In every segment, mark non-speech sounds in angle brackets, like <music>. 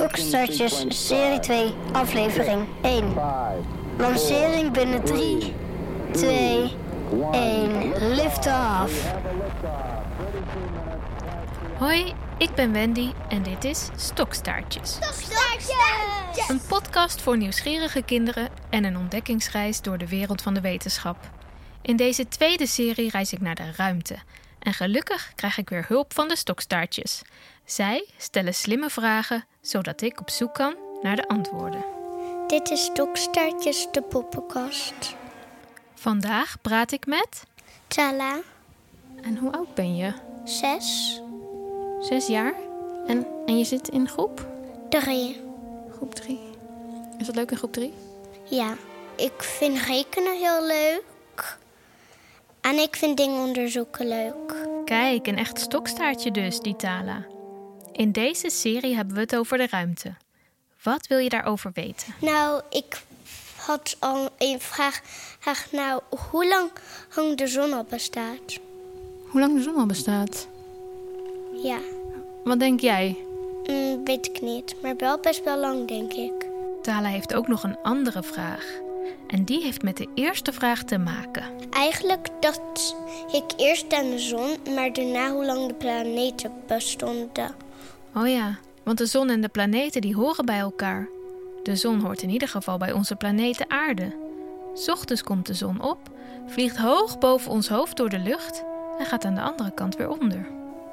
Stokstartjes, serie 2, aflevering 1. Lancering binnen 3, 2, 1. Lift off. Hoi, ik ben Wendy en dit is Stokstaartjes. Stokstaartjes! Een podcast voor nieuwsgierige kinderen en een ontdekkingsreis door de wereld van de wetenschap. In deze tweede serie reis ik naar de ruimte. En gelukkig krijg ik weer hulp van de stokstaartjes. Zij stellen slimme vragen, zodat ik op zoek kan naar de antwoorden. Dit is Stokstaartjes, de poppenkast. Vandaag praat ik met. Tala, En hoe oud ben je? zes, Zes jaar? En, en je zit in groep? drie. Groep drie. Is dat leuk in groep drie? Ja, ik vind rekenen heel leuk. En ik vind dingen onderzoeken leuk. Kijk, een echt stokstaartje dus, die Tala. In deze serie hebben we het over de ruimte. Wat wil je daarover weten? Nou, ik had al een vraag. vraag nou, hoe lang hang de zon al bestaat? Hoe lang de zon al bestaat? Ja, Wat denk jij? mm, weet ik niet. Maar wel best wel lang, denk ik. Tala heeft ook nog een andere vraag. En die heeft met de eerste vraag te maken. Eigenlijk dacht ik eerst aan de zon, maar daarna hoe lang de planeten bestonden. Oh ja, want de zon en de planeten die horen bij elkaar. De zon hoort in ieder geval bij onze planeet de aarde. 'S Ochtends komt de zon op, vliegt hoog boven ons hoofd door de lucht en gaat aan de andere kant weer onder.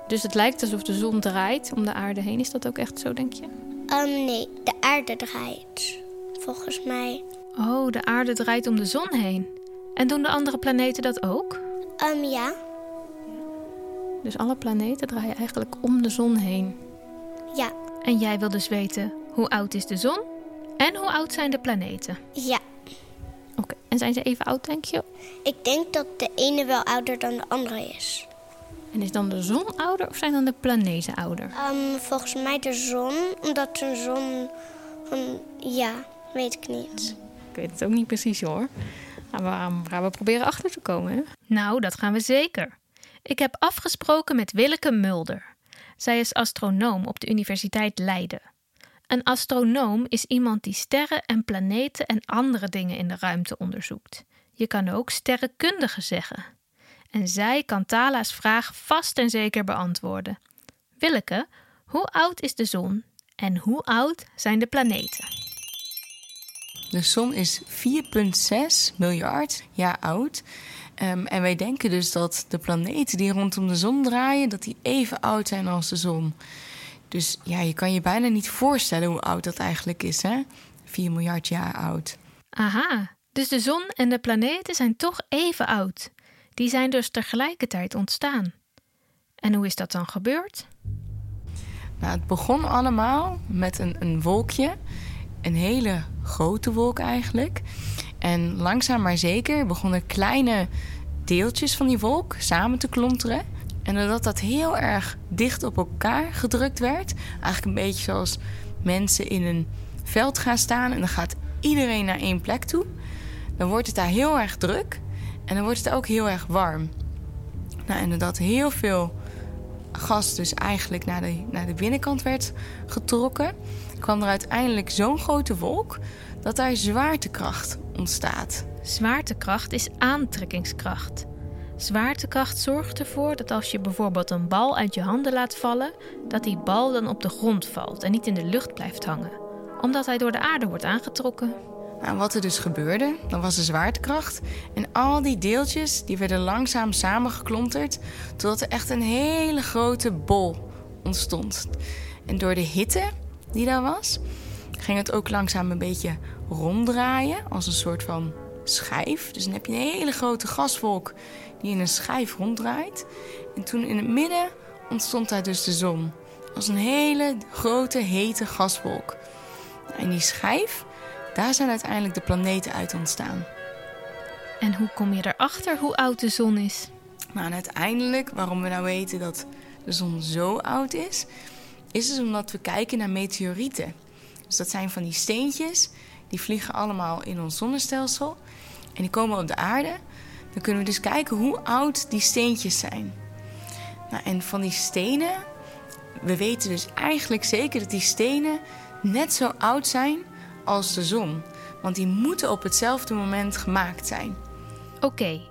Dus het lijkt alsof de zon draait om de aarde heen. Is dat ook echt zo, denk je? Ehm, nee, de aarde draait. Volgens mij. Oh, de aarde draait om de zon heen. En doen de andere planeten dat ook? Ehm, ja. Dus alle planeten draaien eigenlijk om de zon heen. Ja. En jij wil dus weten hoe oud is de zon en hoe oud zijn de planeten? Ja. Oké, en zijn ze even oud, denk je? Ik denk dat de ene wel ouder dan de andere is. En is dan de zon ouder of zijn dan de planeten ouder? Ehm, volgens mij de zon, omdat de zon. ja, weet ik niet. Ik weet het ook niet precies hoor. Maar we gaan we proberen achter te komen, hè? Nou, dat gaan we zeker. Ik heb afgesproken met Willeke Mulder. Zij is astronoom op de Universiteit Leiden. Een astronoom is iemand die sterren en planeten en andere dingen in de ruimte onderzoekt. Je kan ook sterrenkundige zeggen. En zij kan Tala's vraag vast en zeker beantwoorden. Willeke, hoe oud is de zon en hoe oud zijn de planeten? De zon is 4,6 miljard jaar oud. Ehm, en wij denken dus dat de planeten die rondom de zon draaien, dat die even oud zijn als de zon. Dus ja, je kan je bijna niet voorstellen hoe oud dat eigenlijk is, hè? 4 miljard jaar oud. Aha, dus de zon en de planeten zijn toch even oud. Die zijn dus tegelijkertijd ontstaan. En hoe is dat dan gebeurd? Nou, het begon allemaal met een, een wolkje. Een hele grote wolk eigenlijk. En langzaam maar zeker begonnen kleine deeltjes van die wolk samen te klonteren. En doordat dat heel erg dicht op elkaar gedrukt werd, eigenlijk een beetje zoals mensen in een veld gaan staan en dan gaat iedereen naar één plek toe, dan wordt het daar heel erg druk en dan wordt het ook heel erg warm. Nou, en doordat heel veel gas dus eigenlijk naar de, naar de binnenkant werd getrokken, kwam er uiteindelijk zo'n grote wolk dat daar zwaartekracht ontstaat. Zwaartekracht is aantrekkingskracht. Zwaartekracht zorgt ervoor dat als je bijvoorbeeld een bal uit je handen laat vallen, dat die bal dan op de grond valt en niet in de lucht blijft hangen, omdat hij door de aarde wordt aangetrokken. Nou, wat er dus gebeurde, dan was de zwaartekracht. En al die deeltjes die werden langzaam samengeklonterd... totdat er echt een hele grote bol ontstond. En door de hitte die daar was... ging het ook langzaam een beetje ronddraaien als een soort van schijf. Dus dan heb je een hele grote gaswolk die in een schijf ronddraait. En toen in het midden ontstond daar dus de zon. Als een hele grote hete gaswolk. En die schijf, daar zijn uiteindelijk de planeten uit ontstaan. En hoe kom je erachter hoe oud de zon is? Nou, uiteindelijk, waarom we nou weten dat de zon zo oud is, is dus omdat we kijken naar meteorieten. Dus dat zijn van die steentjes, die vliegen allemaal in ons zonnestelsel en die komen op de aarde. Dan kunnen we dus kijken hoe oud die steentjes zijn. Nou, en van die stenen, we weten dus eigenlijk zeker dat die stenen net zo oud zijn als de zon. Want die moeten op hetzelfde moment gemaakt zijn. Oké,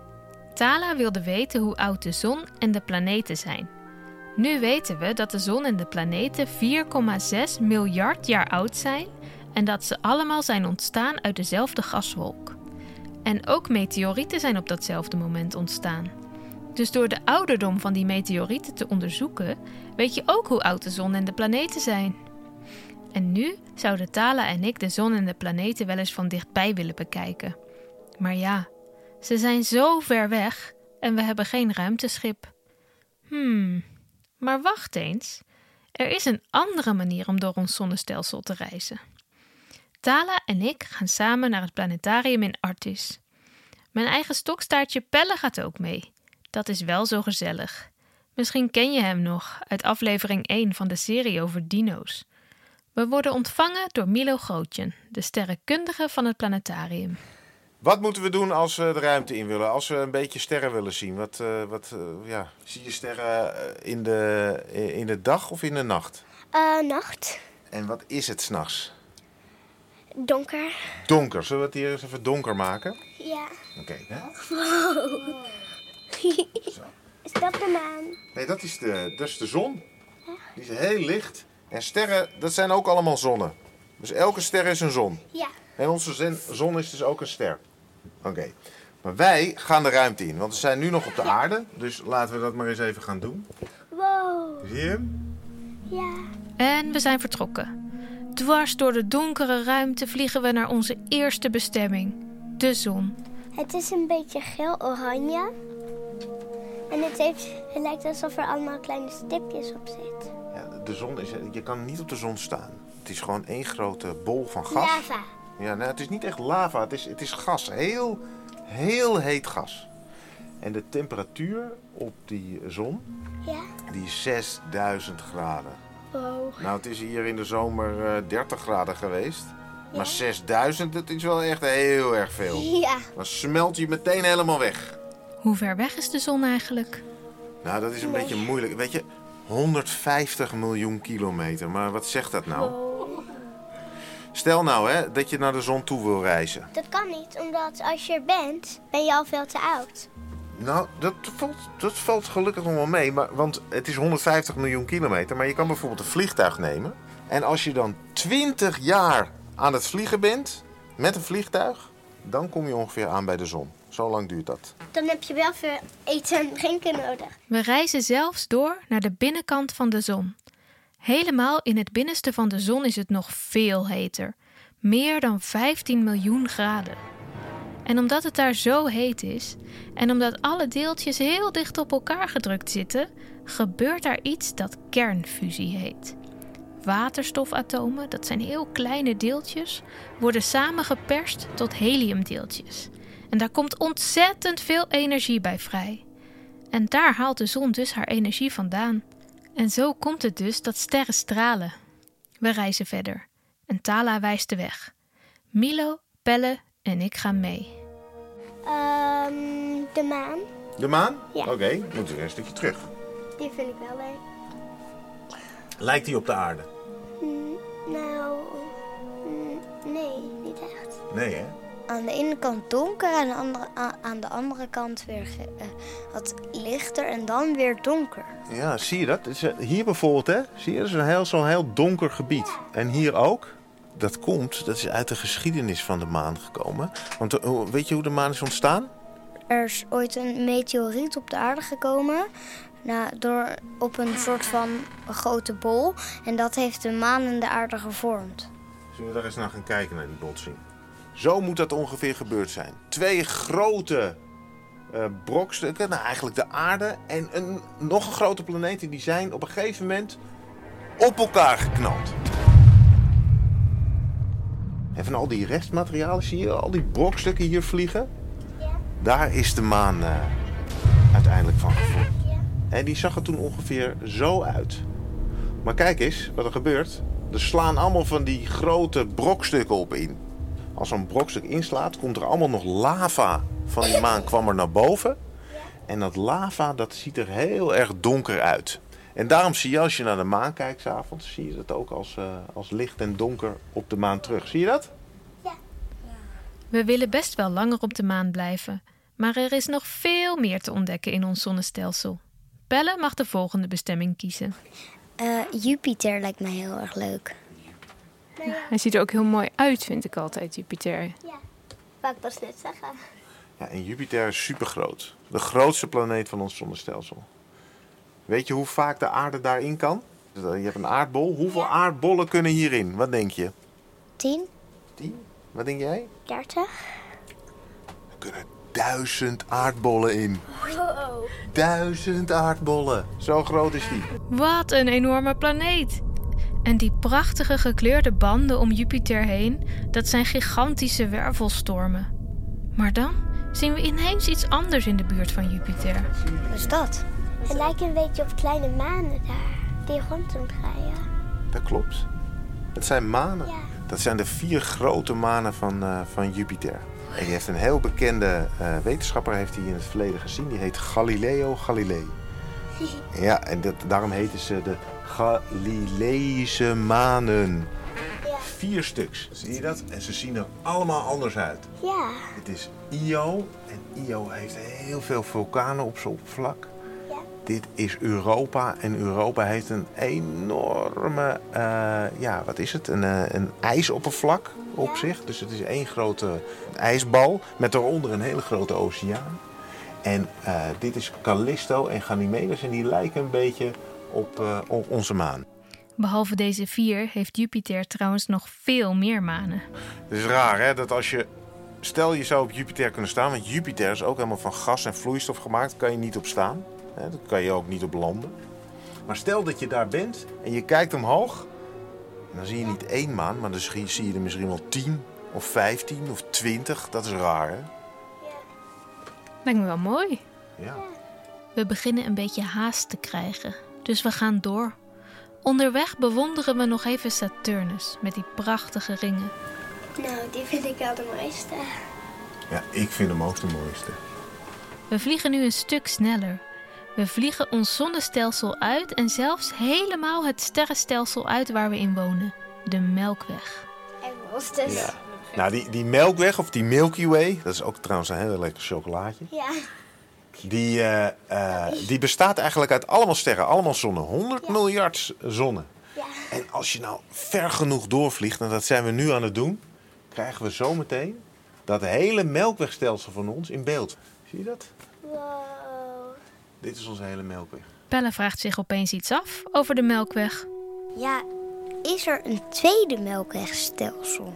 Tala wilde weten hoe oud de zon en de planeten zijn. Nu weten we dat de zon en de planeten 4,6 miljard jaar oud zijn en dat ze allemaal zijn ontstaan uit dezelfde gaswolk. En ook meteorieten zijn op datzelfde moment ontstaan. Dus door de ouderdom van die meteorieten te onderzoeken, weet je ook hoe oud de zon en de planeten zijn. En nu zouden Tala en ik de zon en de planeten wel eens van dichtbij willen bekijken. Maar ja, ze zijn zo ver weg en we hebben geen ruimteschip. Hmm, maar wacht eens. Er is een andere manier om door ons zonnestelsel te reizen. Tala en ik gaan samen naar het planetarium in Artis. Mijn eigen stokstaartje Pelle gaat ook mee. Dat is wel zo gezellig. Misschien ken je hem nog uit aflevering 1 van de serie over dino's. We worden ontvangen door Milo Grootjen, de sterrenkundige van het planetarium. Wat moeten we doen als we de ruimte in willen? Als we een beetje sterren willen zien? Wat, uh, wat uh, ja. Zie je sterren eh, in de, in de dag of in de nacht? Uh, nacht. En wat is het s'nachts? Donker. Donker. Zullen we het hier eens even donker maken? Ja. Oké. Okay, <laughs> wow. is dat de maan? Nee, dat is de, dat is de zon. Die is heel licht. En sterren, dat zijn ook allemaal zonnen. Dus elke ster is een zon. Ja. En onze zon is dus ook een ster. Oké. Maar wij gaan de ruimte in, want we zijn nu nog op de aarde. Dus laten we dat maar eens even gaan doen. Wow. Zie je hem? Ja. En we zijn vertrokken. Dwars door de donkere ruimte vliegen we naar onze eerste bestemming, de zon. Het is een beetje geel-oranje. En het, heeft, het lijkt alsof er allemaal kleine stipjes op zitten. De zon is, je kan niet op de zon staan. Het is gewoon één grote bol van gas. Lava. Ja, nou, het is niet echt lava, het is, het is gas. Heel, heel heet gas. En de temperatuur op die zon, ja? die is 6000 graden. Wow. Nou, het is hier in de zomer uh, 30 graden geweest. Ja? Maar 6000, dat is wel echt heel erg veel. Ja. Dan smelt je meteen helemaal weg. Hoe ver weg is de zon eigenlijk? Nou, dat is een nee. beetje moeilijk. Weet je, 150 miljoen kilometer. Maar wat zegt dat nou? Stel nou hè, dat je naar de zon toe wil reizen. Dat kan niet, omdat als je er bent, ben je al veel te oud. Nou, dat valt, dat valt gelukkig nog wel mee. Maar, want het is 150 miljoen kilometer. Maar je kan bijvoorbeeld een vliegtuig nemen. En als je dan 20 jaar aan het vliegen bent met een vliegtuig, dan kom je ongeveer aan bij de zon. Zo lang duurt dat. Dan heb je wel veel eten en drinken nodig. We reizen zelfs door naar de binnenkant van de zon. Helemaal in het binnenste van de zon is het nog veel heter. Meer dan 15 miljoen graden. En omdat het daar zo heet is, en omdat alle deeltjes heel dicht op elkaar gedrukt zitten, gebeurt daar iets dat kernfusie heet. Waterstofatomen, dat zijn heel kleine deeltjes, worden samengeperst tot heliumdeeltjes. En daar komt ontzettend veel energie bij vrij. En daar haalt de zon dus haar energie vandaan. En zo komt het dus dat sterren stralen. We reizen verder. En Tala wijst de weg. Milo, Pelle en ik gaan mee. Um, de maan. De maan? Ja. Oké, okay, moeten we een stukje terug. Die vind ik wel leuk. Lijkt die op de aarde? Nou, nee, niet echt. Nee, hè? Aan de ene kant donker en aan de andere, aan de andere kant weer uh, wat lichter en dan weer donker. Ja, zie je dat? Hier bijvoorbeeld, hè? Zie je, dat is een heel, zo'n heel donker gebied. En hier ook. Dat komt, dat is uit de geschiedenis van de maan gekomen. Want uh, weet je hoe de maan is ontstaan? Er is ooit een meteoriet op de aarde gekomen. Nou, door, op een soort van grote bol. En dat heeft de maan en de aarde gevormd. Zullen we daar eens naar gaan kijken, naar die botsing? Zo moet dat ongeveer gebeurd zijn. Twee grote uh, brokstukken, nou eigenlijk de aarde en een nog een grote planeet, die zijn op een gegeven moment op elkaar geknald. En van al die restmaterialen zie je al die brokstukken hier vliegen. Ja. Daar is de maan uh, uiteindelijk van gevormd. Ja. En die zag er toen ongeveer zo uit. Maar kijk eens wat er gebeurt. Er slaan allemaal van die grote brokstukken op in. Als zo'n brokstuk inslaat, komt er allemaal nog lava van die maan kwam er naar boven. En dat lava, dat ziet er heel erg donker uit. En daarom zie je als je naar de maan kijkt s'avonds, zie je dat ook als, eh, als licht en donker op de maan terug. Zie je dat? We willen best wel langer op de maan blijven, maar er is nog veel meer te ontdekken in ons zonnestelsel. Pelle mag de volgende bestemming kiezen. Eh, Jupiter lijkt mij heel erg leuk. Hij ziet er ook heel mooi uit, vind ik altijd, Jupiter. Ja, wou ik pas net zeggen. Ja, en Jupiter is super groot. De grootste planeet van ons zonnestelsel. Weet je hoe vaak de aarde daarin kan? Je hebt een aardbol. Hoeveel aardbollen kunnen hierin? Wat denk je? Tien? Tien? Wat denk jij? 30? Er kunnen duizend aardbollen in. Wow. Duizend aardbollen. Zo groot is die. Wat een enorme planeet! En die prachtige gekleurde banden om Jupiter heen, dat zijn gigantische wervelstormen. Maar dan zien we ineens iets anders in de buurt van Jupiter. Wat is dat? Het lijkt een beetje op kleine manen daar, die rond doen draaien. Dat klopt. Het zijn manen. Ja. Dat zijn de vier grote manen van, eh, van Jupiter. Die heeft een heel bekende eh, wetenschapper heeft die in het verleden gezien. Die heet Galileo Galilei. <laughs> Ja, en dat, daarom heten ze de Galileïsche manen. Ja. Vier stuks, zie je dat? En ze zien er allemaal anders uit. Ja, Het is Io en Io heeft heel veel vulkanen op zijn oppervlak. ja. Dit is Europa en Europa heeft een enorme, eh, ja, wat is het? Een, eh, een ijsoppervlak op zich. Dus het is één grote ijsbal met daaronder een hele grote oceaan. En eh, dit is Callisto en Ganymedes en die lijken een beetje op, eh, op onze maan. Behalve deze vier heeft Jupiter trouwens nog veel meer manen. Het is raar hè, dat als je, stel je zou op Jupiter kunnen staan, want Jupiter is ook helemaal van gas en vloeistof gemaakt, kan je niet op staan. Hè, daar kan je ook niet op landen. Maar stel dat je daar bent en je kijkt omhoog, dan zie je niet één maan, maar dan zie je er misschien wel 10 of 15 of 20. Dat is raar hè? Lijkt me wel mooi. Ja. We beginnen een beetje haast te krijgen, dus we gaan door. Onderweg bewonderen we nog even Saturnus met die prachtige ringen. Nou, die vind ik wel de mooiste. ja, ik vind hem ook de mooiste. We vliegen nu een stuk sneller. We vliegen ons zonnestelsel uit en zelfs helemaal het sterrenstelsel uit waar we in wonen, de Melkweg. En monsters. Ja. Nou, die, die Melkweg of die Milky Way, dat is ook trouwens een heel lekker chocolaatje. Ja. Die, eh, eh, die bestaat eigenlijk uit allemaal sterren, allemaal zonnen. 100 miljard zonnen. Ja. En als je nou ver genoeg doorvliegt, en dat zijn we nu aan het doen, krijgen we zometeen dat hele melkwegstelsel van ons in beeld. Zie je dat? Wow. Dit is onze hele melkweg. Pelle vraagt zich opeens iets af over de Melkweg. Ja, is er een tweede melkwegstelsel?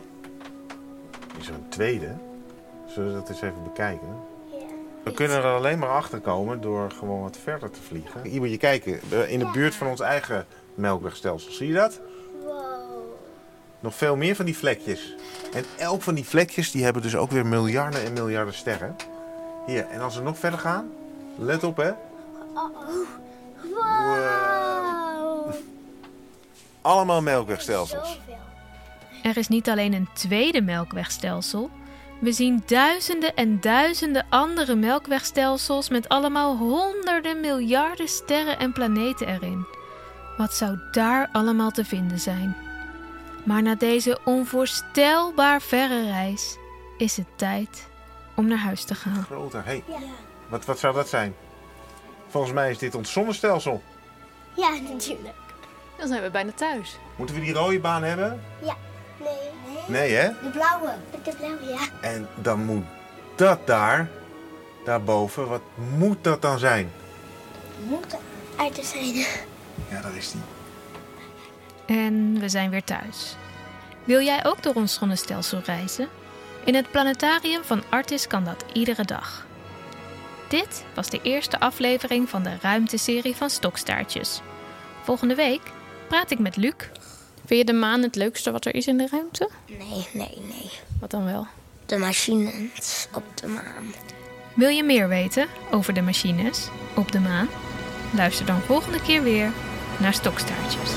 Is er een tweede? Zullen we dat eens even bekijken? Ja. We kunnen er alleen maar achter komen door gewoon wat verder te vliegen. Hier moet je kijken, in de buurt van ons eigen melkwegstelsel. Zie je dat? Wow. Nog veel meer van die vlekjes. En elk van die vlekjes die hebben dus ook weer miljarden en miljarden sterren. Hier, en als we nog verder gaan, let op hè. Wow. Allemaal melkwegstelsels. Er is niet alleen een tweede melkwegstelsel. We zien duizenden en duizenden andere melkwegstelsels met allemaal honderden miljarden sterren en planeten erin. Wat zou daar allemaal te vinden zijn? Maar na deze onvoorstelbaar verre reis is het tijd om naar huis te gaan. Groter. Hey, Ja. wat, wat zou dat zijn? Volgens mij is dit ons zonnestelsel. Ja, natuurlijk. Dan zijn we bijna thuis. Moeten we die rode baan hebben? Ja. Nee. Nee hè? De blauwe. De blauwe, ja. En dan moet dat daar, daarboven, wat moet dat dan zijn? Moet uit te zijn. Ja, dat is die. En we zijn weer thuis. Wil jij ook door ons zonnestelsel reizen? In het planetarium van Artis kan dat iedere dag. Dit was de eerste aflevering van de ruimteserie van Stokstaartjes. Volgende week praat ik met Luc. Vind je de maan het leukste wat er is in de ruimte? Nee, nee, nee. Wat dan wel? De machines op de maan. Wil je meer weten over de machines op de maan? Luister dan volgende keer weer naar Stokstaartjes.